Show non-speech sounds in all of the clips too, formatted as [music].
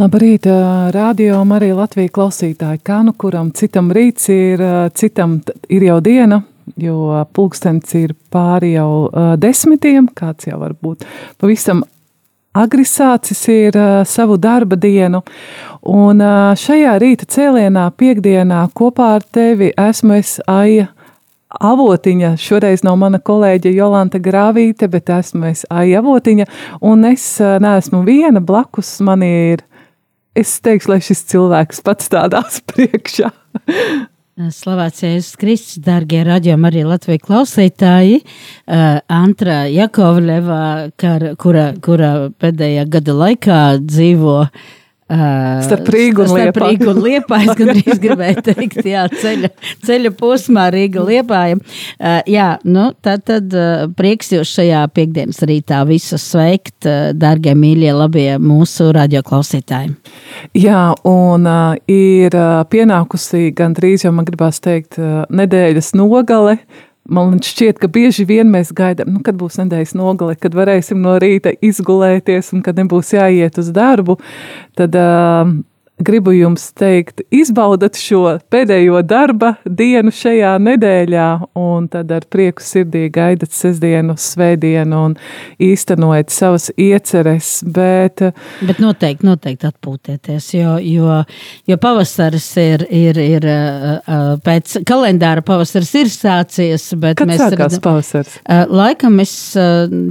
Labrīt, radio arī Latvijas klausītāji. Kā nu kuram citam rīts ir, citam ir jau diena, jo pulkstenis ir pāri jau uh, desmitiem, kāds jau var būt pavisam agri sācis ir uh, savu darba dienu. Un uh, šajā rīta cēlienā, piekdienā, kopā ar tevi esmu es Aija. Avotiņa, šoreiz nav mana kolēģe Jolanta Grāvīte, bet esmu es Aija Avotiņa, un es neesmu viena, blakus man ir, es teikšu, lai šis cilvēks pats stādās [laughs] priekšā. Slavēts Jēzus Kristus, dārgie raidījumi, arī Latvijas klausītāji. Uh, Antra Jakovleva, kura, kura pēdējā gada laikā dzīvo uh, Starp Rīgu un. Starp Rīgu un Liepāju, es gandrīz [laughs] gribēju teikt, jā, ceļa, ceļa posmā Rīga Liepāja. Uh, jā, nu, tad, tad uh, prieks jūs šajā piekdienas rītā visus sveikt, dārgie mīļie, labie mūsu radioklausītāji. Jā, un ir pienākusi gandrīz, jau man gribās teikt, nedēļas nogale, Man šķiet, ka bieži vien mēs gaidām, nu, kad būs nedēļas nogale, kad varēsim no rīta izgulēties un kad nebūs jāiet uz darbu. Tad uh, gribu jums teikt, izbaudat šo pēdējo darba dienu šajā nedēļā, un tad ar prieku sirdī gaidat sestdienu, svētdienu un īstenojat savas ieceres. Bet, bet noteikti, noteikti atpūtieties, jo, jo, jo pavasaris ir, ir, ir pēc kalendāra pavasaris ir sācies. Kad mēs sākās redzam, pavasaris? Laikam es,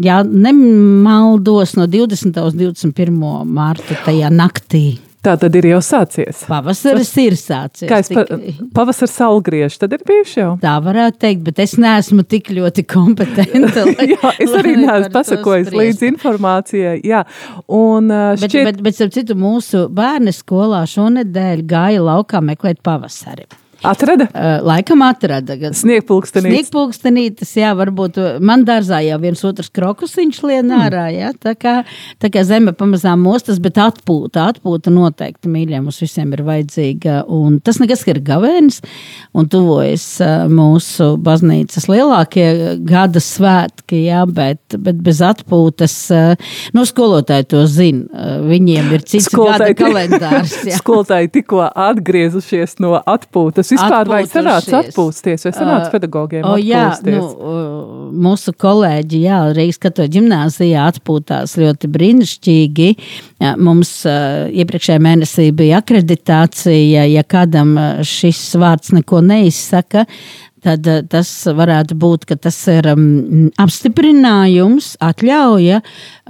jā, nemaldos no 20. uz 21. mārta tajā naktī. Tā tad ir jau sācies. Pavasaris ir sācies. Kā es pa, [laughs] pavasars saulgriež, tad ir bijuši jau. Tā varētu teikt, bet es neesmu tik ļoti kompetenta. [laughs] Lai, jā, es arī neesmu pasakojis līdz informācijai. Jā, un šķiet... Bet, bet, bet, bet citu, mūsu bērni skolā šonedēļ gāja laukā meklēt pavasari. Atrada? Uh, laikam atrada. Sniegpulkstenītes. Sniegpulkstenītes, jā, varbūt man dārzā jau viens otrs krokusiņš lien hmm. ārā, jā, tā kā, tā kā zeme pamazām mostas, bet atpūta, atpūta noteikti mīļiem mums visiem ir vajadzīga. Un tas nekas ir gavēnis, un tuvojas uh, mūsu baznīcas lielākie gada svētki, jā, bet, bet bez atpūtas, nu, skolotāji to zina, viņiem ir cits skolotāji, gada kalendārs. [laughs] Jā. skolotāji tikko atgriezušies no atpūtas Jums vispār vajag sanākt atpūsties, vai sanākt pedagogiem o, jā, nu, mūsu kolēģi, jā, Rīgas katoļu ģimnāzijā atpūtās ļoti brīnišķīgi. Mums iepriekšējā mēnesī bija akreditācija, ja kādam šis vārds neko neizsaka, tad eh, tas varētu būt, ka tas ir um, apstiprinājums, atļauja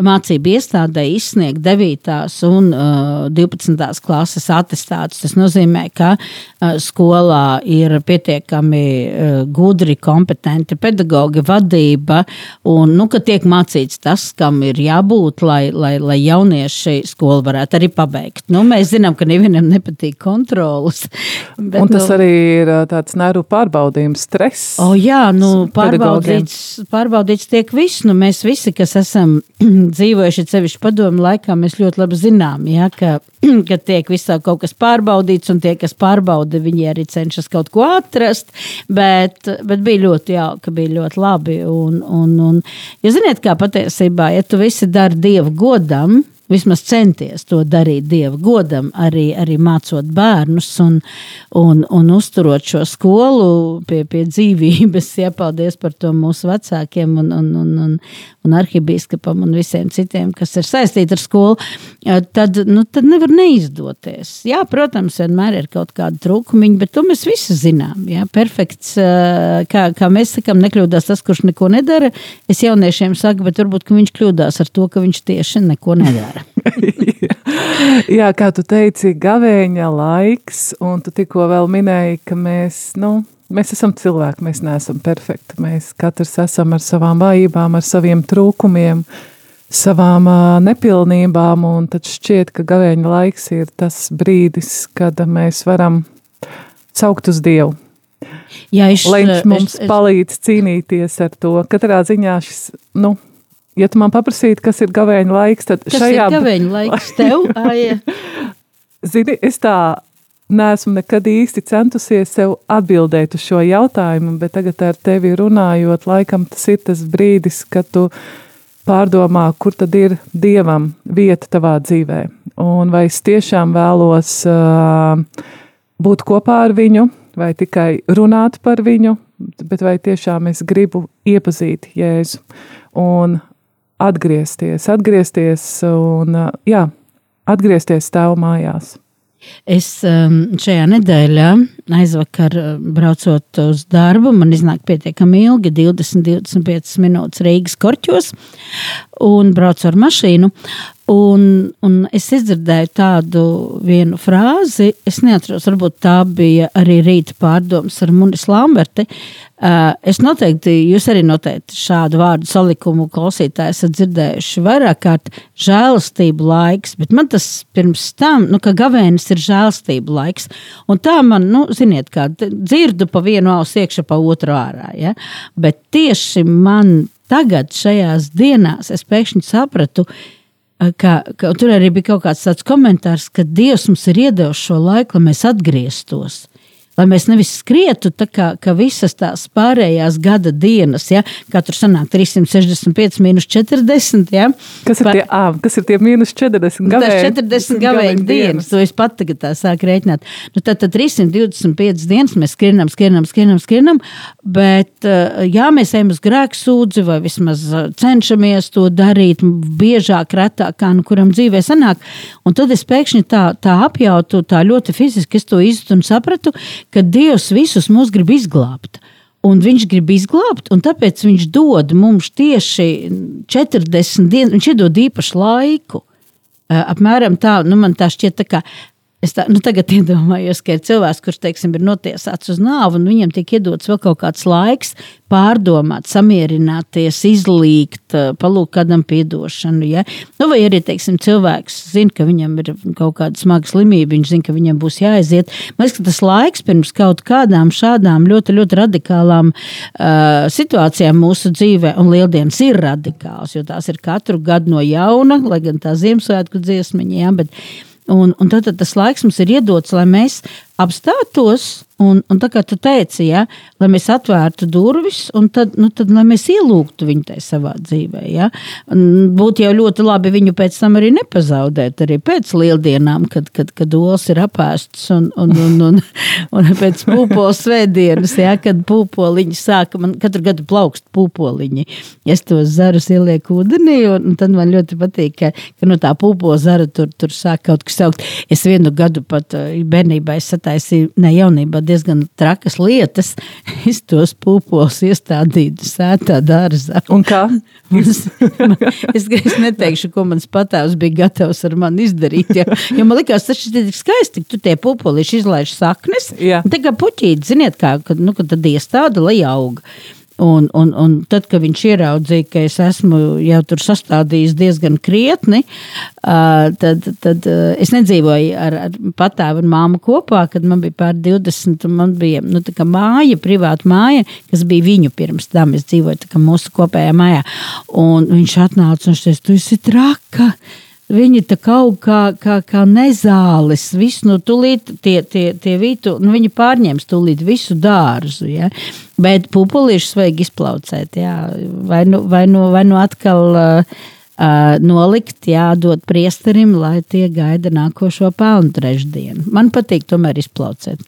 mācību iestādē izsniegt 9. un uh, 12. klases atestātus. Tas nozīmē, ka uh, skolā ir pietiekami uh, gudri, kompetenti pedagogi, vadība, un nu, ka tiek mācīts tas, kam ir jābūt, lai, lai, lai jaunieši skolu varētu arī pabeigt. Nu, mēs zinām, ka nevienam nepatīk kontrolas. [laughs] Bet, un tas nu, arī ir tāds nervu pārbaudījums stress. O, jā, nu, pārbaudīts, pārbaudīts tiek viss. Nu, mēs visi, kas esam [clears throat] dzīvojuši sevišķi padomu laikā, mēs ļoti labi zinām, jā, ka, [clears throat] ka tiek visā kaut kas pārbaudīts, un tie, kas pārbauda, viņi arī cenšas kaut ko atrast. Bet, bet bija ļoti jauki, bija ļoti labi. Un, un, un, ja ziniet, kā patiesībā, ja tu visi dari Dievu godam, vismaz centies to darīt Dieva godam, arī, arī mācot bērnus un, un, un uzturot šo skolu pie, pie dzīvības. [laughs] Jā, paldies par to mūsu vecākiem un, un, un, un, un arhibīskapam un visiem citiem, kas ir saistīti ar skolu. Tad, nu, tad nevar neizdoties. Jā, protams, vienmēr ir kaut kāda trūkumiņa, bet to mēs visi zinām. Jā, perfekts, kā, kā mēs sakām, nekļūdās tas, kurš neko nedara. Es jauniešiem saku, bet varbūt viņš kļūdās ar to, ka viņš tieši neko nedara. [laughs] Jā, kā tu teici, gavēņa laiks, un tu tikko vēl minēji, ka mēs, nu, mēs esam cilvēki, mēs neesam perfekti. Mēs katrs esam ar savām vājībām, ar saviem trūkumiem, savām uh, nepilnībām, un tad šķiet, ka gavēņa laiks ir tas brīdis, kad mēs varam saukt uz Dievu. Jā, es, Lai viņš mums es, es, palīdz cīnīties ar to. Katrā ziņā šis, nu, ja tu man paprasītu, kas ir gavēņa laiks, tad kas šajā ir gaveņa laiks tev? [laughs] Zini, es tā neesmu nekad īsti centusies sev atbildēt uz šo jautājumu, bet tagad ar tevi runājot, laikam tas ir tas brīdis, kad tu pārdomā, kur tad ir dievam vieta tavā dzīvē. Un vai es tiešām vēlos uh, būt kopā ar viņu, vai tikai runāt par viņu, bet vai tiešām es gribu iepazīt Jēzu un atgriezties, atgriezties un jā, atgriezties stāvu mājās. Es um, šajā nedēļā, aizvakar braucot uz darbu, man iznāk pietiekami ilgi, 20-25 minūtes Rīgas korķos, un braucu ar mašīnu. Un, un es dzirdēju tādu vienu frāzi, es neatceros, varbūt tā bija arī rīta pārdomas ar Munis Lamberti. Es noteikti, jūs arī noteikti šādu vārdu salikumu klausītāji esat dzirdējuši vairāk kārt žēlastību laiks, bet man tas pirms tam, nu, ka gavēnis ir žēlastību laiks. Un tā man, nu, ziniet, kā dzirdu pa vienu ausu iekšā, pa otru ārā. Ja? Bet tieši man tagad šajās dienās es pēkšņi sapratu, ka, ka tur arī bija kaut kāds tāds komentārs, ka Dievs mums ir iedevis šo laiku, lai mēs atgrieztos lai mēs nevis skrietu tā kā, kā visas tās pārējās gada dienas, ja, kā tur sanāk 365 mīnus 40. Ja, kas, ir pa, tie, ā, kas ir tie mīnus 40 gavēji? 40 gavēji dienas, to es pat tagad tā sāku rēķināt. Nu, tad, tad 325 dienas mēs skrienam, skrienam, skrienam, skrienam, bet jā, mēs ejam uz grēku sūdzi vai vismaz cenšamies to darīt biežāk, retāk, kā nu kuram dzīvē sanāk. Un tad es pēkšņi tā, tā apjautu, tā ļoti fiziski es to izjūtu un sapratu, ka Dievs visus mūs grib izglābt. Un viņš grib izglābt, un tāpēc viņš dod mums tieši 40 dienas, viņš iedod īpašu laiku. Apmēram tā, nu man tā šķiet, tā kā Es tā, nu tagad [laughs] iedomājos, ka ir cilvēks, kurš teiksim, ir notiesāts uz nāvi, un viņam tiek iedots vēl kaut kāds laiks pārdomāt, samierināties, izlīgt, palūkt kādam piedošanu. Ja? Nu, vai arī teiksim, cilvēks zina, ka viņam ir kaut kāda smaga slimība, viņš zina, ka viņam būs jāaiziet. Man liekas, ka tas laiks pirms kaut kādām šādām ļoti, ļoti radikālām uh, situācijām mūsu dzīvē, un lieldienas ir radikāls, jo tās ir katru gadu no jauna, lai gan tā Ziemassvētku dziesmiņa, ja? bet Un, un tad, tad tas laiks mums ir iedots, lai mēs apstātos un, un tā kā tu teici, ja, lai mēs atvērtu durvis un tad, nu, tad lai mēs ielūgtu viņu tajā savā dzīvē. Ja. Būtu jau ļoti labi viņu pēc tam arī nepazaudēt, arī pēc lieldienām, kad, kad, kad olas ir apēstas un, un, un, un, [laughs] un pēc pūpoles [laughs] svētdienas, ja, kad pūpoliņi sāka, man katru gadu plaukst pūpoliņi. Es tos zarus ielieku ūdenī un, un tad man ļoti patīk, ka, ka no tā pūpo zara tur, tur sāk kaut kas saukt. Es vienu gadu pat bērnībā es sataisīju, ne jaunībā, diezgan trakas lietas. [laughs] Es tos pupos iestādīju sētā dārzā. Un kā? [laughs] es, es, es neteikšu, ko mans patēvs bija gatavs ar mani izdarīt. Ja, jo man likās, tas ir tik skaisti, ka tu tie pupolīši izlaiž saknes. Tā kā puķīti, ziniet, kā, kad, nu, kad tad iestāda, lai auga. Un, un, un tad, kad viņš ieraudzīja, ka es esmu jau tur sastādījis diezgan krietni, tad, tad es nedzīvoju ar, ar patēvu un māmu kopā, kad man bija pār 20. Man bija nu, māja, privāta māja, kas bija viņu pirms tam. Es dzīvoju mūsu kopējā mājā. Un viņš atnāca un teica, tu esi traka. Viņi tā kaut kā, kā, kā nezāles, visu no tūlīt, tie, tie, tie vītu, nu, viņi pārņems tūlīt visu dārzu. Ja? Bet pupulīšus vajag izplaucēt, jā. vai nu, vai nu, vai nu atkal uh, uh, nolikt, jādod priesterim, lai tie gaida nākošo pelnu trešdienu. Man patīk tomēr izplaucēt.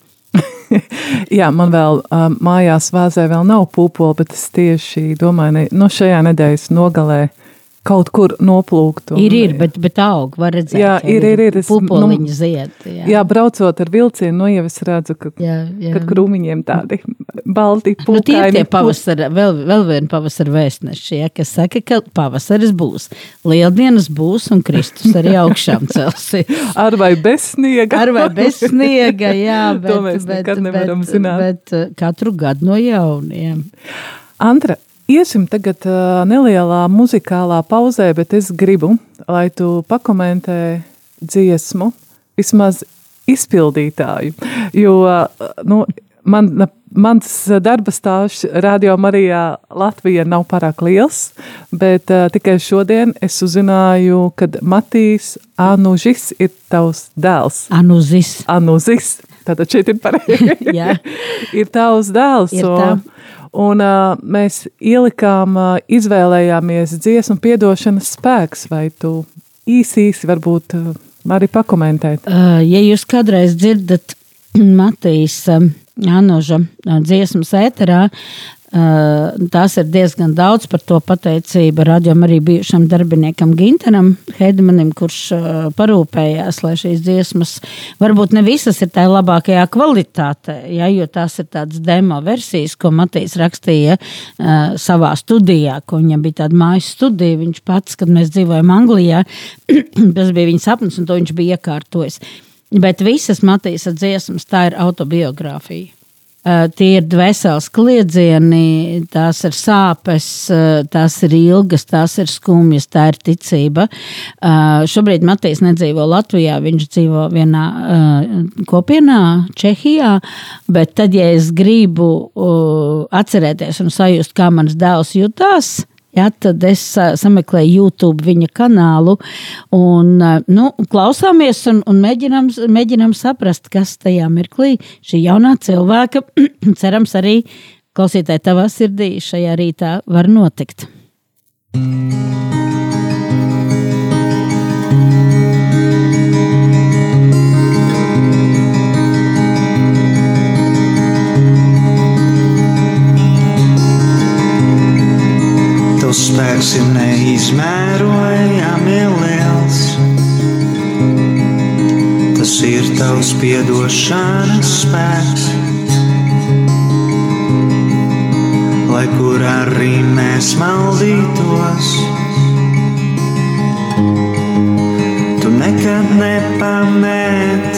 [laughs] Jā, man vēl um, mājās vāzē vēl nav pūpola, bet es tieši domāju, ne, no nu, šajā nedēļas nogalē kaut kur noplūkt. Ir, ir, bet, bet aug, var redzēt. Jā, ir, ir, ir. Es, nu, zied. Jā. jā, braucot ar vilcienu, nu jau es redzu, ka, jā, jā. kad krūmiņiem tādi balti pulkaini. Nu, tie ir tie pavasara, vēl, vēl viena pavasara vēstneši, ja, kas saka, ka pavasaris būs, lieldienas būs un Kristus arī augšām [laughs] celsies. ar vai bez sniega. ar vai bez [laughs] sniega, jā, bet, to mēs bet, nekad nevaram bet, zināt. Bet uh, katru gadu no jauniem. Antra, Iesim tagad nelielā muzikālā pauzē, bet es gribu, lai tu pakomentē dziesmu, vismaz izpildītāju. Jo nu, man, mans darba stāsts Radio Marijā Latvijā nav pārāk liels, bet uh, tikai šodien es uzzināju, ka Matīs Anužis ir tavs dēls. Anuzis. Anuzis. Tātad šeit ir pareizi. [laughs] ir tavs dēls. Ir tā. un, uh, mēs ielikām, uh, izvēlējāmies dziesmu piedošanas spēks, vai tu īsīsi varbūt uh, arī pakomentēt? Uh, ja jūs kādreiz dzirdat [clears throat] Matīs uh, Anoža dziesmas ēterā, tās ir diezgan daudz par to pateicību radījumam arī bijušam darbiniekam Ginteram Hedmanim, kurš uh, parūpējās, lai šīs dziesmas varbūt ne visas ir tā labākajā kvalitātē, ja, jo tās ir tādas demo versijas, ko Matīs rakstīja uh, savā studijā, ko viņam bija tāda mājas studija. Viņš pats, kad mēs dzīvojam Anglijā, [clears throat] tas bija viņa sapnis un to viņš bija iekārtojis. Bet visas Matīsa dziesmas tā ir autobiogrāfija. Eh, tie ir dvēseles kliedzieni, tās ir sāpes, eh, tās ir ilgas, tās ir skumjas, tā ir ticība. Eh, šobrīd Matīs nedzīvo Latvijā, viņš dzīvo vienā kopienā Čehijā, bet tad, ja es gribu atcerēties un sajust, kā mans dēls jutās, Ja, tad es sameklēju YouTube viņa kanālu un nu, klausāmies un, un mēģinām, mēģinām saprast, kas tajā mirklī šī jaunā cilvēka, [clears throat] cerams, arī klausītāji tavā sirdī šajā rītā var notikt. Tavs ir neizmērojami liels. Tas ir tavs piedošanas spēks. Lai kur arī mēs maldītos, tu nekad nepamet.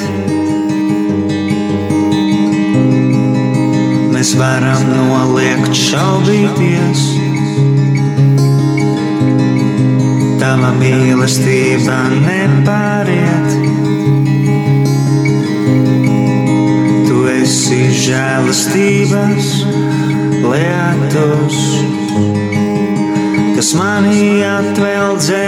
Mēs varam noliegt šaubīties tava mīlestība nepāriet. Tu esi žēlastības lietus, kas manī atveldzē.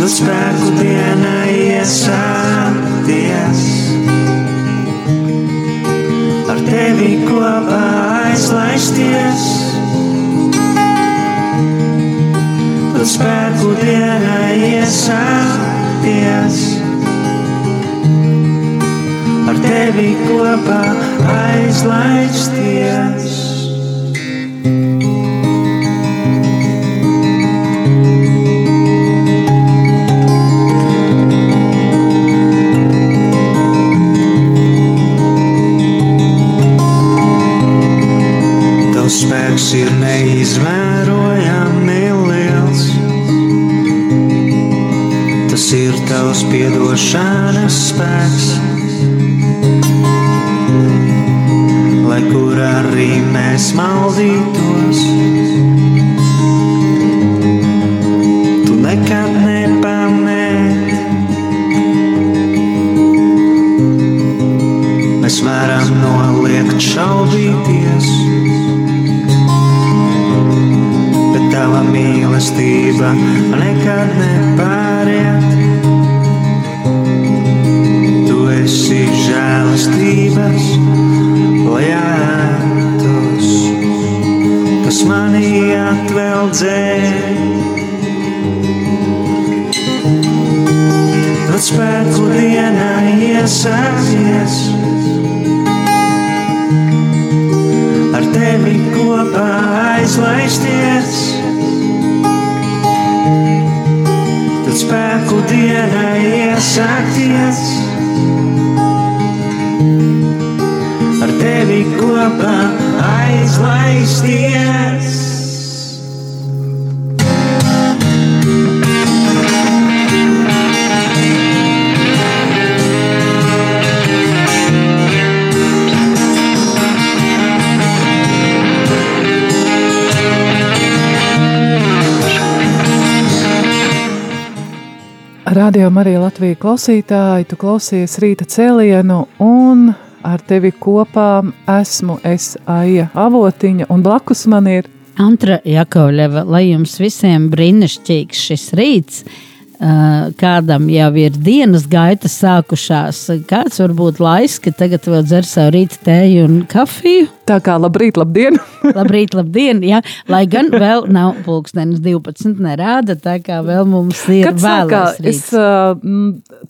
Tu spēku dienā iesākties, ar tevi kopā aizlaisties. Tu spēku dienai iesākties. Ar tevi kopā aizlaisties. Spēku dienai iesākties. Ar tevi kopā aizlaisties. Radio Marija Latvija klausītāji, tu klausies rīta cēlienu un ar tevi kopā esmu es Aija Avotiņa un blakus man ir Antra Jakovļeva, lai jums visiem brīnišķīgs šis rīts, kādam jau ir dienas gaitas sākušās, kāds varbūt laiks, ka tagad vēl dzer savu rīta tēju un kafiju. tā kā labrīt, labdien! [laughs] Labrīt, labdien! Jā, lai gan vēl nav pulkstenis 12, nerāda, tā kā vēl mums ir vēlais es uh,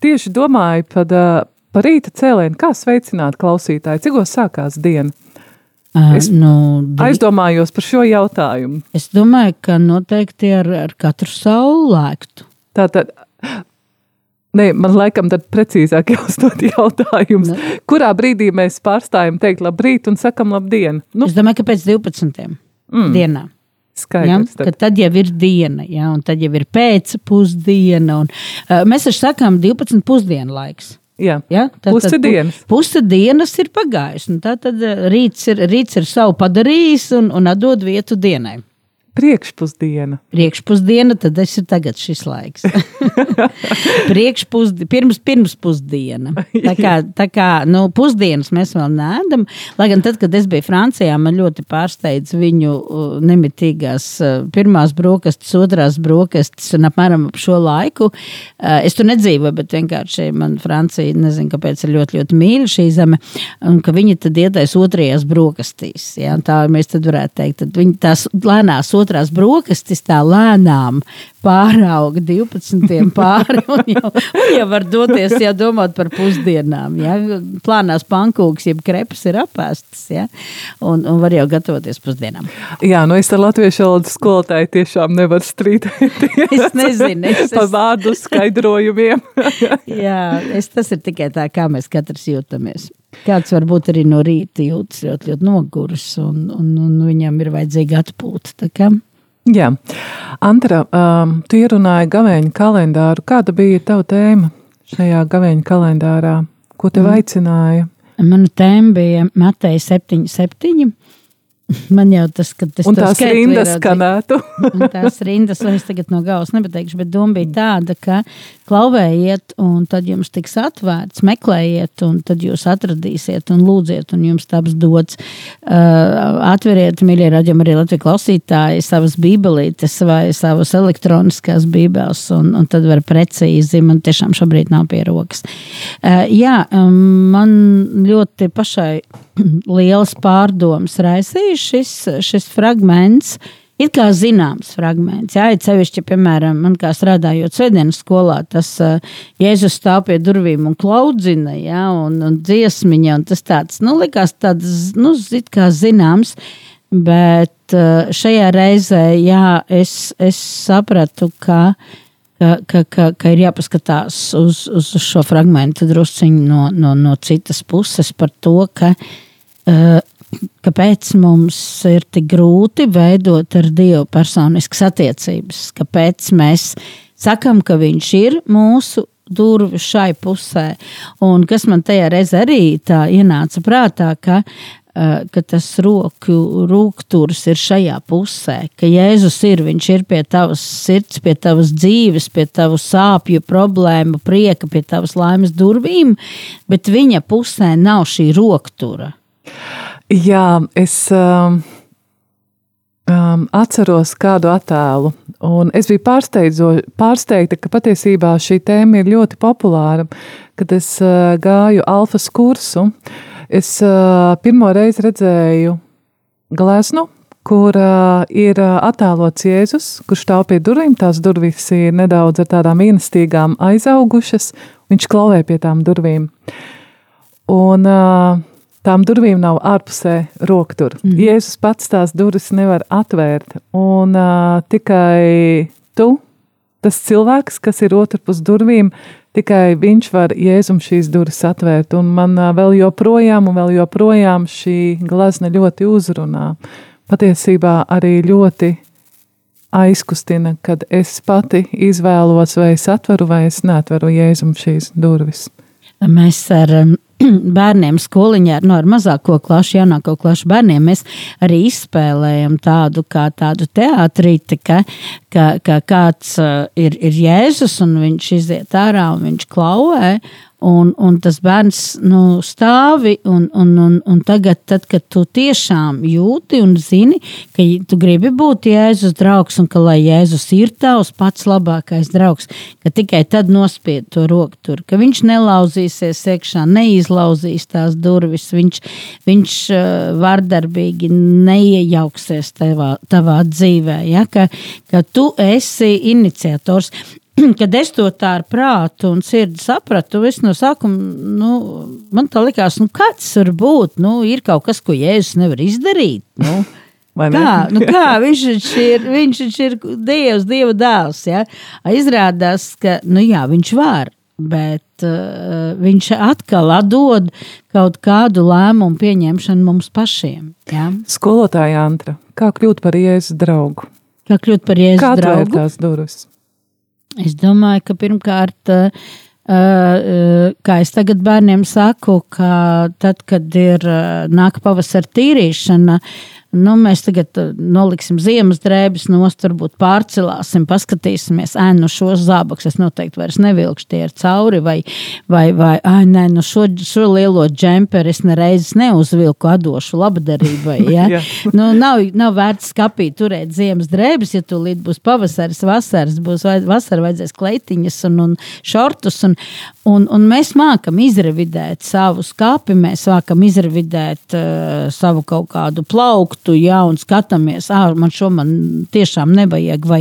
tieši domāju par, uh, par rīta cēlienu, kā sveicināt klausītāju, cikos sākās diena. Uh, es nu, Aizdomājos par šo jautājumu. es domāju, ka noteikti ar, ar katru saulu lēktu. Tātad, ne, man laikam tad precīzāk [laughs] jāuzdod jautājums, Ne. kurā brīdī mēs pārstājam teikt labrīt un sakam labdien? Nu, Es domāju, ka pēc 12. Mm. dienām. Ja, skaidrs. ka Tad. tad jau ir diena, ja, un tad jau ir pēcpusdiena. Un, uh, mēs taču sakām 12 pusdienu laiks. Jā, Ja? Tad- Puse tad pu- dienas. Puse dienas ir pagājusi. Tā tad uh, rīts ir, rīts ir savu padarījis un, un atdod vietu dienai. Priekšpusdiena. Priekšpusdiena, tad tas ir tagad šis laiks. [laughs] Priekšpusdiena, pirms, pirms pusdiena. Tā kā, tā kā nu, pusdienas mēs vēl neēdam. Lai gan tad, kad es biju Francijā, man ļoti pārsteidz viņu nemitīgās pirmās brokastis, otrās brokastis un apmēram ap šo laiku. Es tur nedzīvoju, bet vienkārši man Francija, nezinu, kāpēc ir ļoti, ļoti mīļa šī zeme, un ka viņi tad ietais otrajās brokastīs. Ja? Tā mēs tad varētu teikt, tad viņi tās lēnās otrās brokastis tā lēnām pārauga 12. pāri un jau, un jau var doties, ja domāt par pusdienām. Ja? Plānās pankūks, jeb krepas ir apēstas, ja? un, un var jau gatavoties pusdienām. Jā, nu es ar latviešu valodas skolotāju tiešām nevaru strīdēties. Es nezinu, es- [laughs] par vārdu skaidrojumiem. [laughs] Jā, es, tas ir tikai tā, kā mēs katrs jūtamies. Kāds varbūt arī no rīta jūtas ļoti, ļoti noguris, un, un, un viņam ir vajadzīga atpūta. Jā, Antra, um, tu ierunāji gavēņa kalendāru. Kāda bija tava tēma šajā gavēņa kalendārā? Ko tev mm. aicināja? Mana tēma bija Mateja 7, 7. Man jau tas, ka tas to tās rindas skanētu. Tās rindas, lai es tagad no galvas nepateikšu, bet doma bija tāda, ka klauvējiet, un tad jums tiks atvērts, meklējiet, un tad jūs atradīsiet, un lūdziet, un jums taps dots. Uh, atveriet, mīļie raidījumi, arī Latvijas klausītāji, savas bībelītes vai savas elektroniskās bībeles, un, un tad var precīzi, man tiešām šobrīd nav pie rokas. Uh, jā, um, man ļoti pašai [clears throat] lielas pārdomas raisīja šis, šis fragments. Ir kā zināms fragments. Jā, it sevišķi, piemēram, man kā strādājot svētdienas skolā, tas uh, Jēzus stāv pie durvīm un klaudzina, jā, un, un dziesmiņa, un tas tāds, nu, likās tāds, nu, zit kā zināms, bet uh, šajā reizē, jā, es, es sapratu, ka ka, ka, ka, ka ir jāpaskatās uz, uz šo fragment drusciņu no, no, no citas puses par to, ka, uh, kāpēc mums ir tik grūti veidot ar Dievu personiskas attiecības, kāpēc mēs sakam, ka Viņš ir mūsu durvju šai pusē. Un kas man tajā reizē arī tā ienāca prātā, ka uh, ka tas roku rūksturs ir šajā pusē, ka Jēzus ir, viņš ir pie tavas sirds, pie tavas dzīves, pie tavu sāpju, problēmu, prieka, pie tavas laimes durvīm, bet viņa pusē nav šī roktura. Jā, es um, um, atceros kādu attēlu, un es biju pārsteigta, ka patiesībā šī tēma ir ļoti populāra. Kad es uh, gāju alfas kursu, es uh, pirmo reizi redzēju gleznu, kur uh, ir uh, attēlots Jēzus, kurš stāv pie durvīm. Tās durvis ir nedaudz ar tādām ienestīgām aizaugušas. Viņš klauvē pie tām durvīm. Un uh, tām durvīm nav ārpusē roktura. Mm. Jēzus pats tās durvis nevar atvērt. Un uh, tikai tu, tas cilvēks, kas ir otrpus durvīm, tikai viņš var Jēzum šīs durvis atvērt. Un man vēl joprojām, un vēl joprojām šī glazna ļoti uzrunā. Patiesībā arī ļoti aizkustina, kad es pati izvēlos, vai es atveru vai es neatveru Jēzum šīs durvis. Mēs ar [clears throat] bērniem skoliņā, no nu, ar mazāko klašu, jaunāko klašu bērniem, mēs arī izspēlējam tādu kā tādu teātrīti, ka, ka, ka kāds uh, ir, ir Jēzus un viņš iziet ārā un viņš klauvē, Un, un tas bērns nu, stāvi, un, un, un, un tagad, tad, kad tu tiešām jūti un zini, ka tu gribi būt Jēzus draugs, un ka lai Jēzus ir tavs pats labākais draugs, ka tikai tad nospied to roku tur, ka viņš nelauzīsies iekšā, neizlauzīs tās durvis, viņš, viņš uh, vardarbīgi neiejauksies tavā, tavā dzīvē, ja? ka, ka tu esi iniciators. [clears throat] kad es to tā ar prātu un sirdi sapratu, es no sākuma, nu, man tā likās, nu, kāds var būt, nu, ir kaut kas, ko Jēzus nevar izdarīt, nu. [laughs] Kā, nu kā viņš ir, viņš ir Dievs, Dieva dēls. Ja? Izrādās, ka nu jā, viņš var, bet uh, viņš atkal atdod kaut kādu lēmumu pieņemšanu mums pašiem. Ja? Skolotāja Antra, kā kļūt par Jēzus draugu? Kā kļūt par Jēzus kā draugu? Kā atvērt tās durvis? Es domāju, ka pirmkārt, uh, uh, kā es tagad bērniem saku, ka tad, kad ir uh, nāk pavasara tīrīšana, nu, mēs tagad uh, noliksim ziemas drēbes nost, varbūt pārcelāsim, paskatīsimies, ēnu no šos zābakus es noteikti vairs nevilkšu tie ir cauri, vai, vai, vai ai, nē, no šo, šo lielo džemperi es nereizes neuzvilku atdošu labdarībai, [laughs] ja? nu, nav, nav vērts skapīt turēt ziemas drēbes, ja tu līdz būs pavasaris, vasaras, būs vasara vajadzēs kleitiņas un, un šortus, un, un, un mēs mākam izrevidēt savu skapi, mēs mākam izrevidēt uh, savu kaut kādu plauktu, ja, un skatāmies, ah, man šo man tiešām nevajag, vai,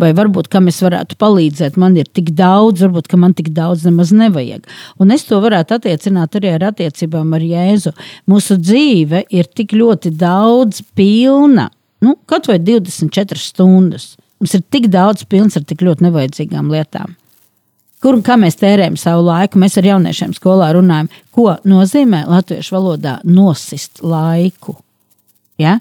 vai varbūt kam es varētu palīdzēt, man ir tik daudz, varbūt man tik daudz nemaz nevajag. Un es to varētu attiecināt arī ar attiecībām ar Jēzu. Mūsu dzīve ir tik ļoti daudz pilna, nu, kaut vai 24 stundas. Mums ir tik daudz pilns ar tik ļoti nevajadzīgām lietām kur un kā mēs tērējam savu laiku. Mēs ar jauniešiem skolā runājam, ko nozīmē latviešu valodā nosist laiku. Ja?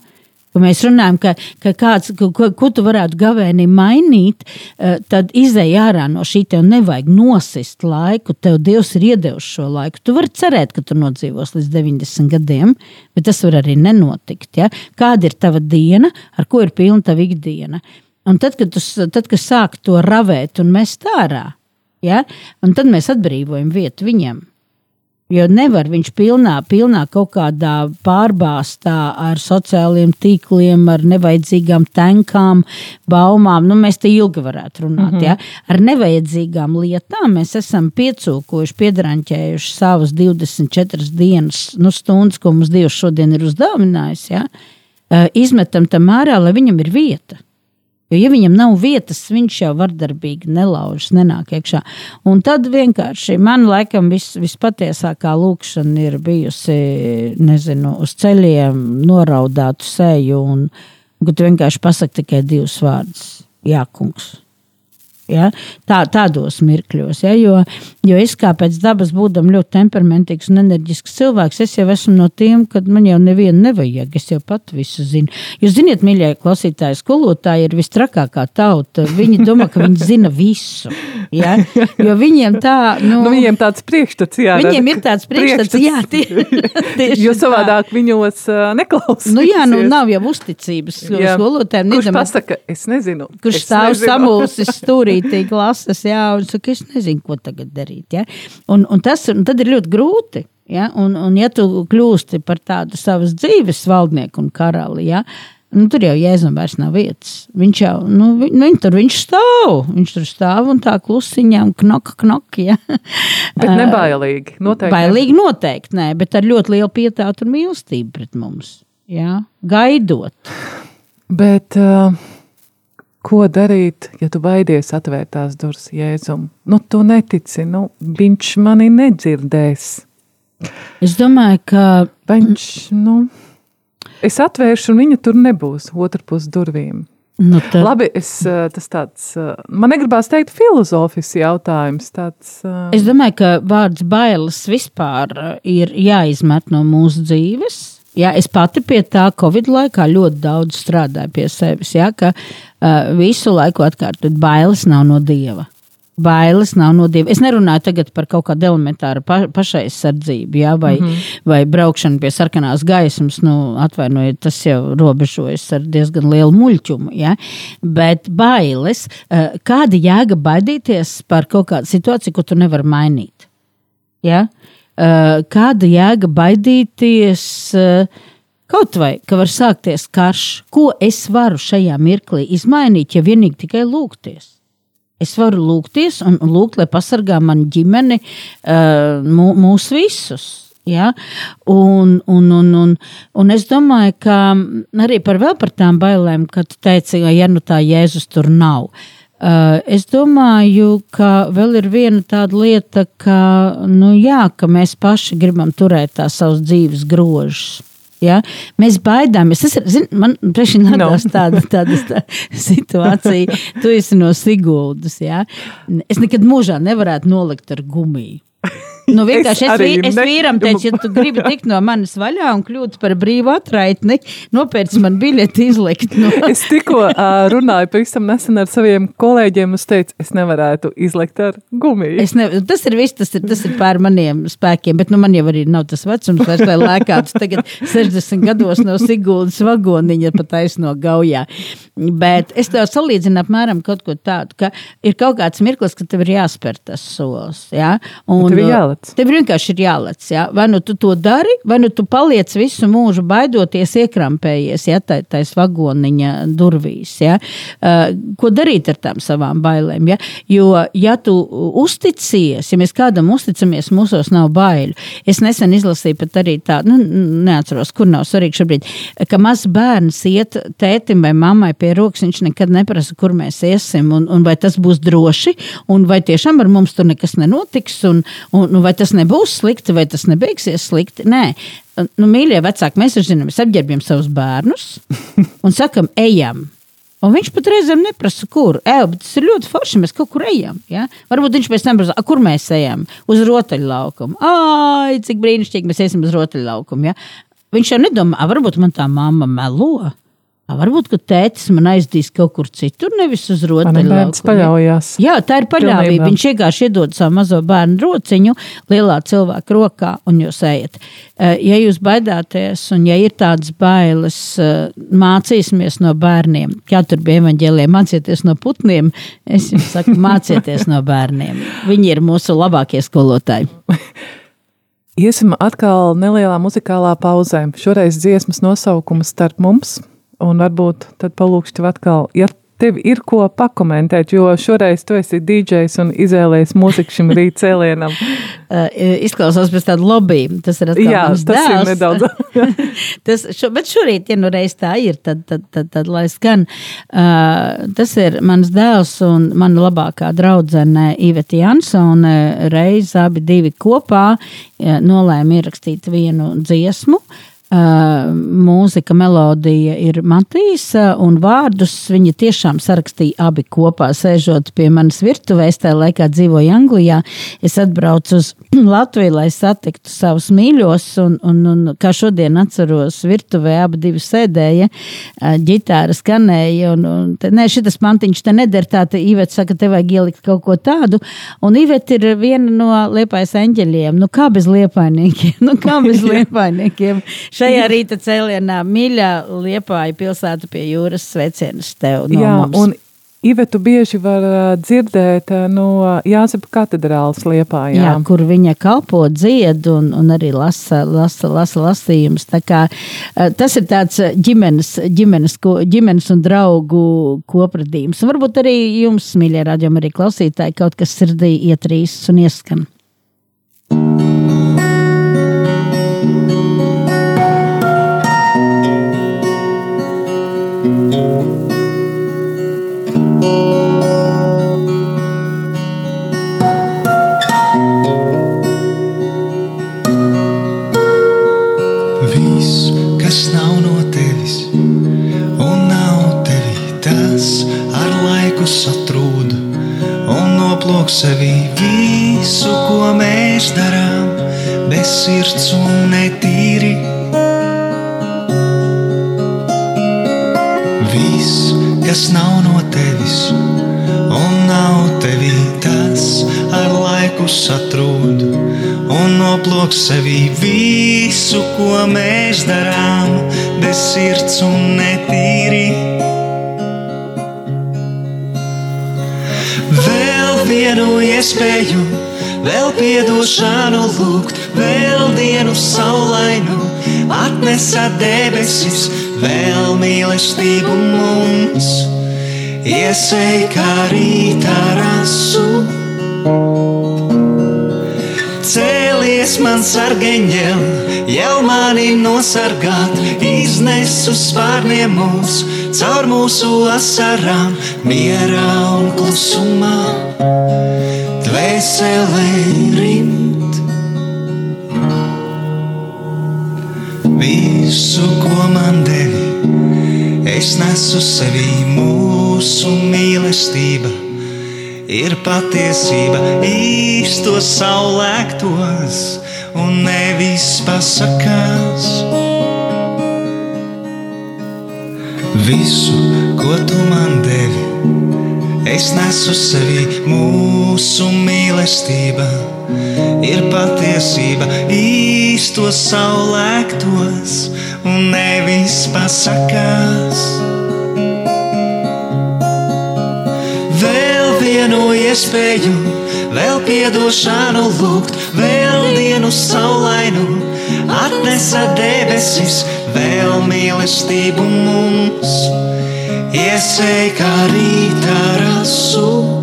Ka mēs runājam, ka, ka kāds, ko, ko tu varētu gavēnī mainīt, eh, tad izēj ārā no šī tev nevajag nosist laiku. Tev Dievs ir iedevis šo laiku. Tu vari cerēt, ka tu nodzīvos līdz 90 gadiem, bet tas var arī nenotikt. Ja? Kāda ir tava diena, ar ko ir pilna tava ikdiena? Un tad, kad, tu, tad, kad sāk to ravēt un mest ārā, ja? un tad mēs atbrīvojam vietu viņam. Jo nevar viņš pilnā, pilnā kaut kādā pārbāztā ar sociāliem tīkliem, ar nevajadzīgām tankām, baumām. Nu, mēs te ilgi varētu runāt. Mm -hmm. ja? Ar nevajadzīgām lietām mēs esam piecūkojuši, piedraņķējuši savas 24 dienas, nu, stundas, ko mums Dievs šodien ir uzdāvinājis. Ja? Izmetam tam ārā, lai viņam ir vieta. Jo, ja viņam nav vietas, viņš jau vardarbīgi nelaužas, nenāk iekšā. Un tad vienkārši man laikam vis, vispatiesākā lūkšana ir bijusi, nezinu, uz ceļiem noraudātu seju un, un kad vienkārši pasaka tikai divus vārdus - Jā, kungs. Ja? Tā, tādos mirkļos, ja? jo, jo es kā pēc dabas būdam ļoti temperamentīgs un enerģisks cilvēks, es jau esmu no tiem, kad man jau nevienu nevajag, es jau pat visu zinu. Jūs ziniet, mīļie klausītāji, skolotāji ir vistrakākā tauta. Viņi domā, ka viņi zina visu. Ja? Jo viņiem tā, nu, nu viņiem tāds priekšstats, jā. Viņiem ir tāds priekšstats, jā, tie, [laughs] tieši jo savādāk tā. viņos neklausīs. Nu jā, nu nav jau uzticības skolotājiem. Kurš pasaka, es nezinu. Kurš stāv samulsis [laughs] stūrī stūrītī klases, jā, un saka, es nezinu, ko tagad darīt. Ja? Un, un tas un tad ir ļoti grūti. Ja? Un, un ja tu kļūsti par tādu savas dzīves valdnieku un karali, ja? nu, tur jau jēzum vairs nav vietas. Viņš jau, nu, vi, nu, tur viņš stāv, viņš tur stāv un tā klusiņām knoka, knoka. Ja? [laughs] Bet nebailīgi, noteikti. Bailīgi noteikti, nē, bet ar ļoti lielu pietātu un mīlestību pret mums. Ja? Gaidot. Bet uh, ko darīt, ja tu baidies atvērt tās durvis Jēzum? Nu, tu netici, nu, viņš mani nedzirdēs. Es domāju, ka viņš, nu, es atvēršu, un viņa tur nebūs otrpus durvīm. Nu, tad, Labi, es, eh, tas tāds, eh, man negribās teikt filozofisks jautājums. Tāds, eh, Es domāju, ka vārds bailes vispār ir jāizmet no mūsu dzīves. Jā, es pati pie tā Covid laikā ļoti daudz strādāju pie sevis. Jā, ka uh, visu laiku atkārtot, bailes nav no dieva. Bailes nav no dieva. Es nerunāju tagad par kaut kādu elementāru pa, pašaizsardzību, jā, vai, mm -hmm. vai braukšanu pie sarkanās gaismas. Nu, atvainojiet, tas jau robežojas ar diezgan lielu muļķumu. Jā. Bet bailes, uh, kāda jēga baidīties par kaut kādu situāciju, ko tu nevari mainīt? Ja? Uh, kāda jēga baidīties kaut vai, ka var sākties karš? Ko es varu šajā mirklī izmainīt, ja vienīgi tikai lūgties? Es varu lūgties un lūgt, lai pasargā mani ģimeni, mū, mūs visus. Ja? Un, un, un, un, un es domāju, ka arī par, par tām bailēm, kad ka ja nu tā Jēzus tur nav. Uh, es domāju, ka vēl ir viena tāda lieta, ka, nu, jā, ka mēs paši gribam turēt tā savus dzīves grožus. Ja? Mēs baidāmies. Tas ir, zin, man priekšā nākās tāda, tāda tā situācija. Tu esi no Siguldas. Ja? Es nekad mūžā nevarētu nolikt ar gumiju. [laughs] Nu, vienkārši es, arī vī, es vīram teicu, ja tu gribi [laughs] tikt no manis vaļā un kļūt par brīvu atraitni, nopērc man biļeti [laughs] izlikt. No. Es tikko uh, runāju pavisam nesen ar saviem kolēģiem, un es teicu, es nevarētu izlikt ar gumiju. Es ne, tas ir viss, tas ir, tas ir pār maniem spēkiem, bet nu, man jau arī nav tas vecums, vairs, lai lēkātu tagad 60 gados no Siguldas vagoniņa pat taisno gaujā. Bet es tev salīdzinu apmēram kaut ko tādu, ka ir kaut kāds mirklis, ka tev ir jāspēr tas solis. Ja? Un, Tev ir jālec. Tev vienkārši ir jālec. Ja? Vai nu tu to dari, vai nu tu paliec visu mūžu baidoties, iekrampējies ja? Tā, tais vagoniņa durvīs. Ja? Uh, ko darīt ar tām savām bailēm? Ja? Jo, ja tu uzticies, ja mēs kādam uzticamies, mūsos nav baiļu. Es nesen izlasīju pat arī tādu, nu, neatceros, kur nav svarīgi šobrīd, ka mazs bērns iet tētim vai mammai pie rokas, viņš nekad neprasa, kur mēs iesim, un, un vai tas būs droši, un vai tiešām ar mums tur nekas nenotiks, un, un, un vai tas nebūs slikti, vai tas nebeigsies slikti. Nē, nu, mīļie vecāki, mēs taču zinām, mēs apģērbjam savus bērnus un sakam, ejam. Un viņš pat reizēm neprasa, kur. Ej, bet tas ir ļoti forši. Mēs kaut kur ejam. Ja? Varbūt viņš pēc tam prasa, "A, kur mēs ejam? Uz rotaļlaukumu. Ai, cik brīnišķīgi mēs iesim uz rotaļlaukumu. Ja? Viņš jau nedomā, "A, varbūt man tā mamma melo. Varbūt, ka tētis man aizdīs kaut kur citur, nevis uz rotaļlaukumu. paļaujas. Jā, tā ir paļāvība. Viņš vienkārši iedod savu mazo bērnu rociņu lielā cilvēka rokā, un jūs ejat. Ja jūs baidāties, un ja ir tādas bailes, mācīsimies no bērniem, kā tur bija evaņģēlē, mācieties no putniem. Es jums saku, [laughs] mācieties no bērniem. Viņi ir mūsu labākie skolotāji. Iesim atkal nelielā muzikālā pauzē. Šoreiz dziesmas nosaukums starp mums, un varbūt tad palūkšu tev atkal, ja tev ir ko pakomentēt, jo šoreiz tu esi DJs un izvēlējies mūziku šim rīt cēlienam. Uh, [laughs] izklausās pēc tāda lobby. Tas ir atkal Jā, tas ir dēls. nedaudz. [laughs] tas, šo, bet šorīt, ja nu reiz tā ir, tad, tad, tad, tad lai skan. Uh, tas ir mans dēls un mana labākā draudzene Iveta Jansone. Reiz abi divi kopā uh, nolēma ierakstīt vienu dziesmu. Uh, mūzika, melodija ir Matīsa, un vārdus viņa tiešām sarakstīja abi kopā, sēžot pie manas virtuvēs. Tajā laikā dzīvoju Anglijā. Es atbraucu uz [clears throat] Latviju, lai satiktu savus mīļos, un, un, un kā šodien atceros, virtuvē abi divi sēdēja, uh, ģitāra skanēja. Un, un te, nē, šitas mantiņš te neder, tā te Iveta saka, te vajag ielikt kaut ko tādu. Un Iveta ir viena no liepais eņģeļiem. Nu, kā bez liepainiekiem? [laughs] Nu, kā bez liepainiekiem? Šajā rīta cēlienā mīļā liepāja pilsēta pie jūras sveicienus tev no Jā, mums. un Ivetu bieži var dzirdēt no Jāzepa katedrāles liepā. Jā. Kur viņa kalpo, dzied un, un arī lasa, lasa, lasa lasījumus. Tā kā, tas ir tāds ģimenes, ģimenes, ko, ģimenes un draugu kopradījums. Un varbūt arī jums, mīļie radījumi, arī klausītāji, kaut kas sirdī ietrīs un ieskan. Atnesa debesis, vēl mīlestību mums, iesēj kā rītā rasu. Cēlies man sargeņģel, jau mani nosargāt, iznes uz spārniem mūs, caur mūsu asarām, mierā un klusumā, dvēselē es nesu sevī mūsu mīlestību ir patiesība īstos saulēktos un nevis pasakās. Visu, ko tu man devi, es nesu sevī mūsu mīlestība. Ir patiesība īstos saulēktos un nevis pasakās. vienu iespēju, vēl piedošanu lūgt, vēl dienu saulainu, atnesa debesis, vēl mīlestību mums, iesēj kā rītā rasu.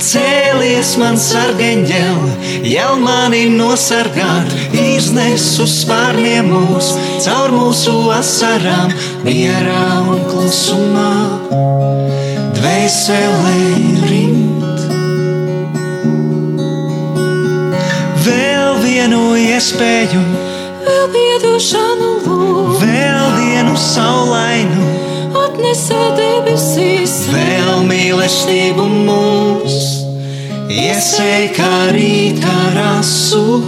Cēlies man sargeņģel, jau mani nosargāt, iznes uz spārniem mūs, caur mūsu asarām, mierā un klusumā. Dvēselē rimt. Vēl vienu iespēju, vēl piedošanu lūgt, vēl dienu saulainu, atnesa debesīs, vēl mīlestību mūs, iesēj kā rītā rasu.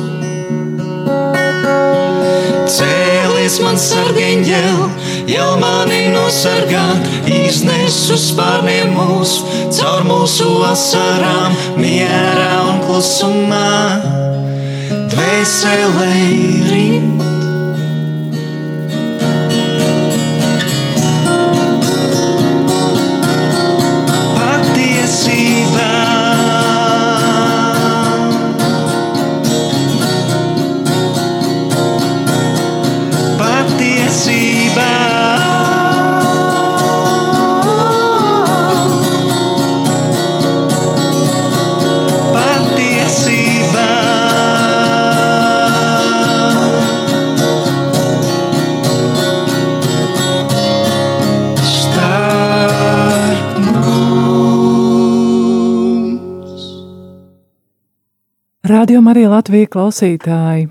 Cēlies man sargeņģeli, jau mani nosargāt, iznes uz spārniem mūsu, caur mūsu asarām, mierā un klusumā, dvēselē rimt. Radio Marija Latvija klausītāji,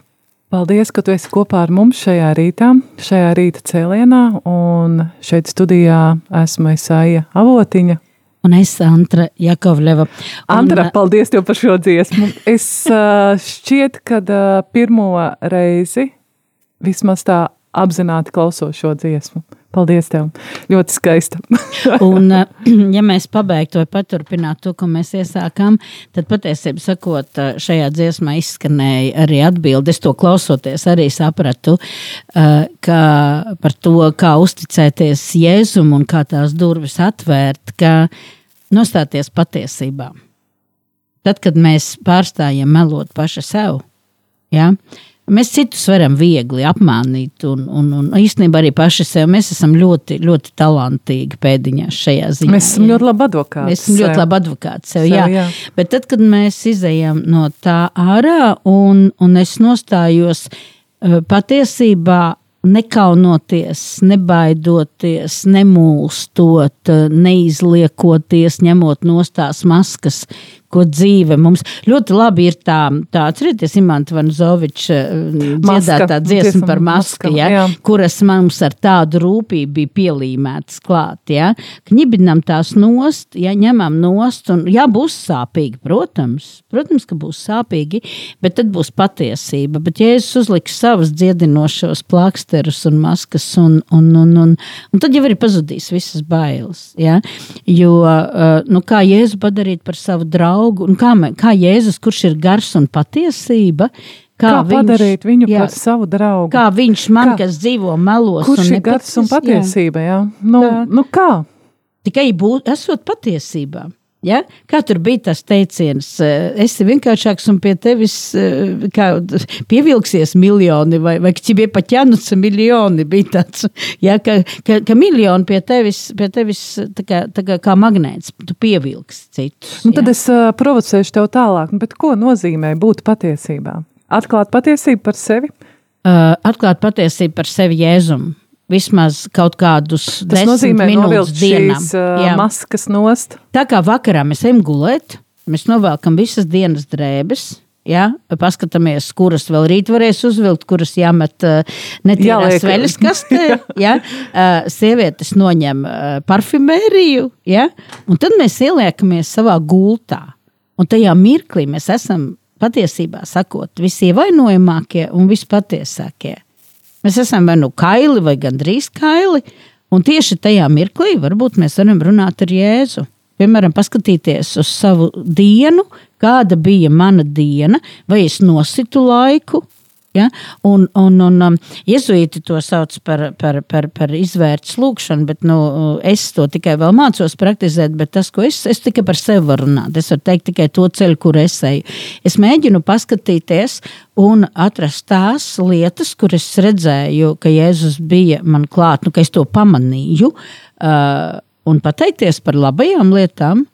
paldies, ka tu esi kopā ar mums šajā rītā, šajā rīta cēlienā, un šeit studijā esmu Esaija Avotiņa. Un es Antra Jakovleva. Antra, un, paldies tev par šo dziesmu. Es šķiet, ka pirmo reizi vismaz tā apzināti klausos šo dziesmu. Paldies, tev! Ļoti skaista. [laughs] un, eh, [clears throat] ja mēs pabeigtu vai paturpinātu to, ko mēs iesākām, tad patiesībā sakot, eh, šajā dziesmā izskanēja arī atbildi. Es to klausoties, arī sapratu, eh, ka par to, kā uzticēties Jēzum un kā tās durvis atvērt, ka nostāties patiesībā. Tad, kad mēs pārstājam melot paši sev, ja, Mēs citus varam viegli apmānīt, un, un, un īstenībā arī paši sev. Mēs esam ļoti, ļoti talantīgi pēdiņās šajā ziņā. Mēs esam jā. ļoti labi advokāti. Mēs esam sev. ļoti labi advokāti sev, sev jā. jā. Bet tad, kad mēs izējām no tā ārā un, un es nostājos eh, patiesībā nekaunoties, nebaidoties, nemūstot, neizliekoties, ņemot no tās maskas, ko dzīve mums ļoti labi ir tā, tā atcerieties, Imants Vanzovičs dziedātā dziesma par masku, ja, jā. kuras mums ar tādu rūpību bija pielīmētas klāt. Ja. Knibinam tās nost, ja ņemam nost, un jā, būs sāpīgi, protams, protams, ka būs sāpīgi, bet tad būs patiesība. Bet Jēzus uzliks savus dziedinošos plāksterus un maskas, un, un, un, un, un tad jau arī pazudīs visas bailes. Ja. Jo, nu, kā Jēzu padarīt par savu draugu, un kā, kā Jēzus, kurš ir gars un patiesība, Kā, kā viņš, padarīt viņu jā, par savu draugu? Kā viņš man, kā, kas dzīvo melos, kurš ir gars un patiesība? Jā. Jā? Nu, kā? nu kā? Tikai būt, esot patiesībā. Ja? Kā tur bija tas teiciens, eh, es esmu vienkāršāks un pie tevis eh, kā, pievilksies miljoni, vai, vai ka tibie pat jānuca miljoni bija tāds, ja? ka, ka, ka miljoni pie tevis, pie tevis tā kā, tā kā, kā magnēts, tu pievilksi citus. Nu, tad ja? es uh, provocēšu tev tālāk, bet ko nozīmē būt patiesībā? Atklāt patiesību par sevi? Uh, atklāt patiesību par sevi jēzumu vismaz kaut kādus Tas nozīmē novilkt dienām. uh, maskas nost. Tā kā vakarā mēs ejam gulēt, mēs novelkam visas dienas drēbes. Ja, paskatāmies, kuras vēl rīt varēs uzvilkt, kuras jāmet uh, netīrā sveļas kastē. [laughs] Ja, sievietes noņem parfimēriju, ja, un tad mēs ieliekamies savā gultā. Un tajā mirklī mēs esam patiesībā sakot, visievainojamākie un vispatiesākie. Mēs esam vai nu kaili, vai gandrīz kaili. Un tieši tajā mirklī varbūt mēs varam runāt ar Jēzu. Piemēram, paskatīties uz savu dienu, kāda bija mana diena, vai es nositu laiku, Ja? Un, un, un um, jezuīti to sauc par, par, par, par izvērts lūkšanu, bet nu, es to tikai vēl mācos praktizēt. Tas, ko es, es tikai par sevi varu runāt, es varu teikt tikai to ceļu, kur es eju. Es mēģinu paskatīties un atrast tās lietas, kur es redzēju, ka Jēzus bija man klāt, nu, ka es to pamanīju, uh, un pateikties par labajām lietām.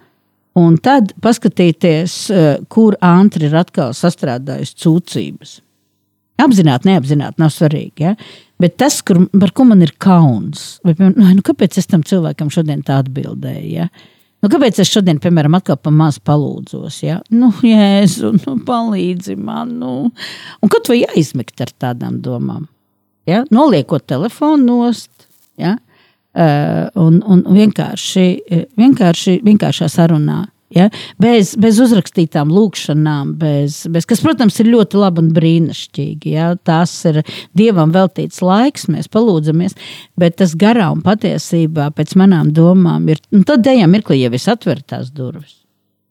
Un tad paskatīties, uh, kur Antri ir atkal sastrādājusi cūcības. Apzināti, neapzināti, nav svarīgi. Ja? Bet tas, kur, par ko man ir kauns, vai, nu, kāpēc es tam cilvēkam šodien tā atbildēju? Ja? Nu, kāpēc es šodien, piemēram, atkal pa maz palūdzos? Ja? Nu, jēzu, nu, palīdzi man. Nu. Un kaut vai aizmigt ar tādām domām? Ja? Noliekot telefonu nost. Ja? Uh, un, un vienkārši, vienkārši, vienkāršā sarunā Ja? Bez, bez uzrakstītām lūkšanām, bez, bez, kas, protams, ir ļoti labi un brīnišķīgi. Ja? Tas ir dievam veltīts laiks, mēs palūdzamies, bet tas garā un patiesībā, pēc manām domām, ir. Tad tajā mirklī jau es atveru tās durvis.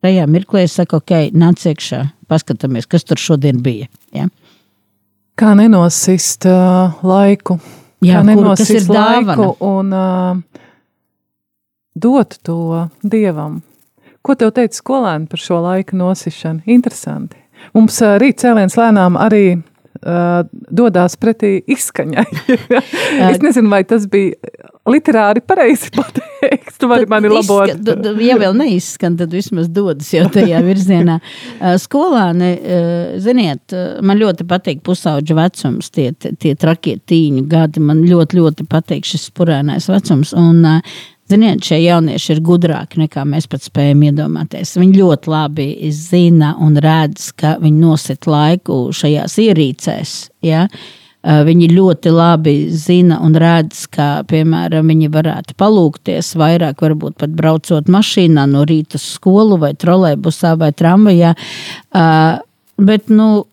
Tajā mirklī es saku, ok, nāc iekšā, paskatāmies, kas tur šodien bija. Ja? Kā nenosist uh, laiku? Jā, kā nenosist kur, laiku dāvana? un uh, dot to dievam? Ko tev teica skolēni par šo laika nosišanu? Interesanti. Mums rīt cēliens lēnām arī dodas pretī izskaņai. es nezinu, vai tas bija literāri pareizi pateikt. Tu vari mani labot. Izskan, ja vēl neizskan, tad vismaz dodas jau tajā virzienā. Skolāni, ziniet, man ļoti patīk pusauģa vecums, tie, tie trakie tīņu gadi. Man ļoti, ļoti patīk šis spurēnais vecums. Un, Ziniet, šie jaunieši ir gudrāki nekā mēs pat spējam iedomāties. Viņi ļoti labi zina un redz, ka viņi nosit laiku šajās ierīcēs. Ja? Viņi ļoti labi zina un redz, ka, piemēram, viņi varētu palūkties vairāk, varbūt pat braucot mašīnā no rīta uz skolu vai trolēbusā vai tramvajā. Bet nu,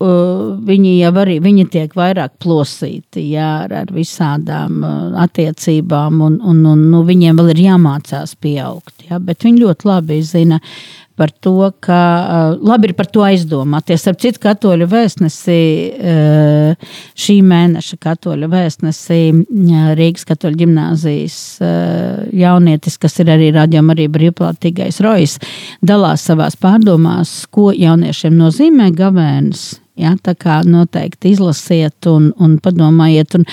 viņi jau arī viņi tiek vairāk plosīti jā, ar, ar visādām attiecībām, un, un, un nu, viņiem vēl ir jāmācās pieaugt. Jā, bet viņi ļoti labi zina, par to, ka labi ir par to aizdomāties. Ar citu katoļu vēstnesi, šī mēneša katoļu vēstnesi Rīgas katoļu ģimnāzijas jaunietis, kas ir arī radījuma arī brīvprātīgais Rojas, dalās savās pārdomās, ko jauniešiem nozīmē gavēnis Ja, tā kā noteikti izlasiet un, un padomājiet. Un,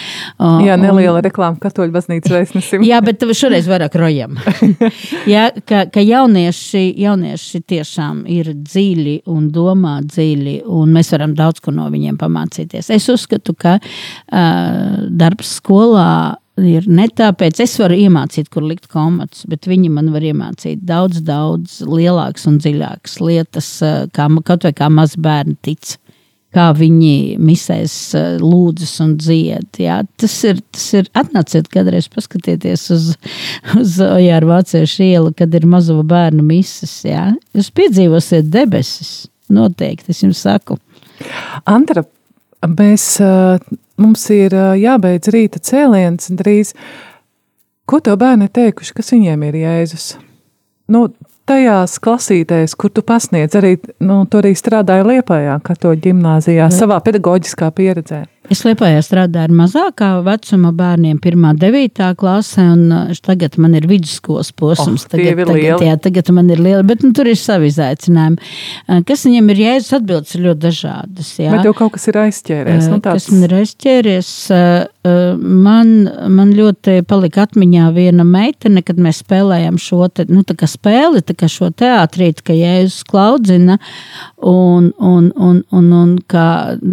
jā, neliela reklāma katoļu baznīcas vēstnesim. [laughs] jā, bet šoreiz vairāk rojam. [laughs] ja, ka, ka jaunieši, jaunieši tiešām ir dziļi un domā dziļi, un mēs varam daudz ko no viņiem pamācīties. Es uzskatu, ka uh, darbs skolā ir ne tāpēc, es varu iemācīt, kur likt komatus, bet viņi man var iemācīt daudz, daudz lielākas un dziļākas lietas, kā, kaut vai kā mazi bērni tic. Kā viņi misēs, eh, lūdzas un dzied. Jā. Tas ir, tas ir. Atnāciet, kādreiz paskatieties uz, uz Ojāra Vāciešu ielu, kad ir mazo bērnu mises. Jā. Jūs piedzīvosiet debesis. Noteikti, es jums saku. Antra, mēs mums ir jābeidz rīta cēliens drīz. Ko to bērni teikuši, kas viņiem ir Jēzus? Nu, tajās klasītēs, kur tu pasniedz, arī nu, tur arī strādāja Liepājā, katoļu ģimnāzijā, savā pedagoģiskā pieredzē. Es Liepājā strādāju ar mazākā vecuma bērniem, 1,9. klasē, un uh, tagad man ir vidusskolas posms. Oh, tagad, tagad, tagad, jā, tagad man ir liela, bet nu, tur ir savi izaicinājumi. Uh, kas viņam ir jēzus atbildes ir ļoti dažādas. Jā. Bet jau kaut kas ir aizķēries. Nu, uh, tāds... Kas man ir aizķēries? Man, man ļoti palika atmiņā viena meitene, kad mēs spēlējām šo te, nu, tā spēli, tā šo teātrīti, ka Jēzus klaudzina, un, un, un, un, un kā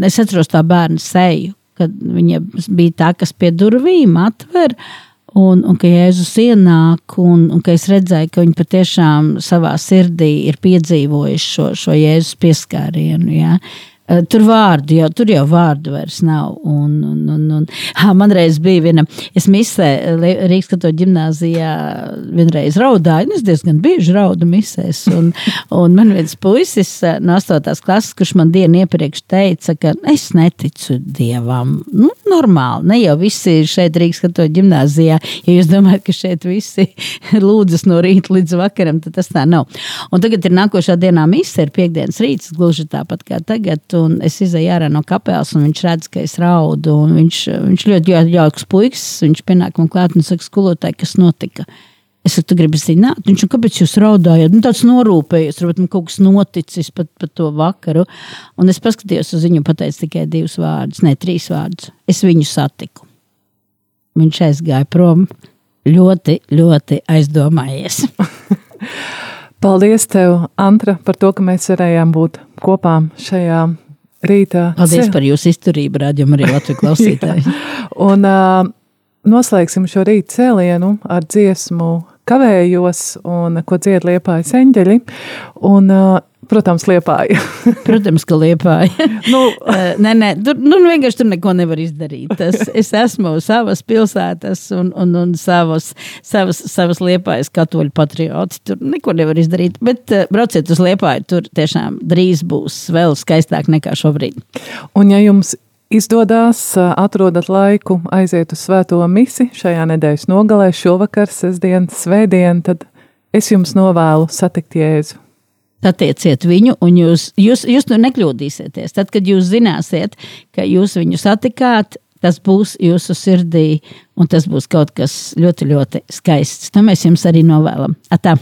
es atceros tā bērna seju kad viņa bija tā, kas pie durvīm atver. Un, un ka Jēzus ienāk, un, un ka es redzēju, ka viņi patiešām savā sirdī ir piedzīvojuši šo, šo Jēzus pieskārienu. Ja? Eh, tur vārdu jau, tur jau vārdu vairs nav. Un, un, un, un, ha, man reiz bija viena, es misē Rīgas katoļu ģimnāzijā vienreiz raudāju, un es diezgan bieži raudu misēs. Un, [laughs] un man viens puisis eh, no 8. klases, kurš man dienu iepriekš teica, ka es neticu Dievam. Nu, normāli, ne jau visi šeit Rīgas katoļu ģimnāzijā, ja jūs domājat, ka šeit visi [laughs] lūdzas no rīta līdz vakaram, tad tas tā nav. Un tagad ir nākošā dienā misē, ir piekdienas rīts, gluži tāpat kā tagad un es izēju ārā no kapelas, un viņš redz, ka es raudu. Viņš, viņš ļoti jauks puisis, viņš pienāk man klāt un saka, skolotāji, kas notika. Es saku, tu gribi zināt, viņš ir, kāpēc jūs raudājat? Nu, tāds norūpējies, varbūt man kaut kas noticis pat par to vakaru. Un es paskatījos uz viņu, pateicu tikai divus vārdus, ne trīs vārdus. Es viņu satiku. Viņš aizgāja prom ļoti, ļoti aizdomājies. [laughs] Paldies, tev, Antra, par to, ka mēs varējām būt kopā šajā rītā. Paldies par jūsu izturību, rādījumā arī Latvijas [laughs] [laughs] klausītāji. un uh, noslēgsim šo rītu cēlienu ar dziesmu Kavējos un ko dzied liepājas eņģeļi. Un, uh, Protams, liepāja. [laughs] Protams, ka liepāja. [laughs] nu, nē, nē, tur nu, vienkārši tur neko nevar izdarīt. Tas, es esmu savas pilsētas un, un, un savas, savas, savas liepājas katoļu patriots. Tur neko nevar izdarīt. Bet brauciet uz liepāju, tur tiešām drīz būs vēl skaistāk nekā šobrīd. Un ja jums izdodas, atrodat laiku aiziet uz svēto misi šajā nedēļas nogalē, šovakar, sestdien, svētdien, tad es jums novēlu satikt Jēzu. Satieciet viņu, un jūs, jūs, jūs tur nekļūdīsieties. Tad, kad jūs zināsiet, ka jūs viņu satikāt, tas būs jūsu sirdī, un tas būs kaut kas ļoti, ļoti skaists. To mēs jums arī novēlam. Atā!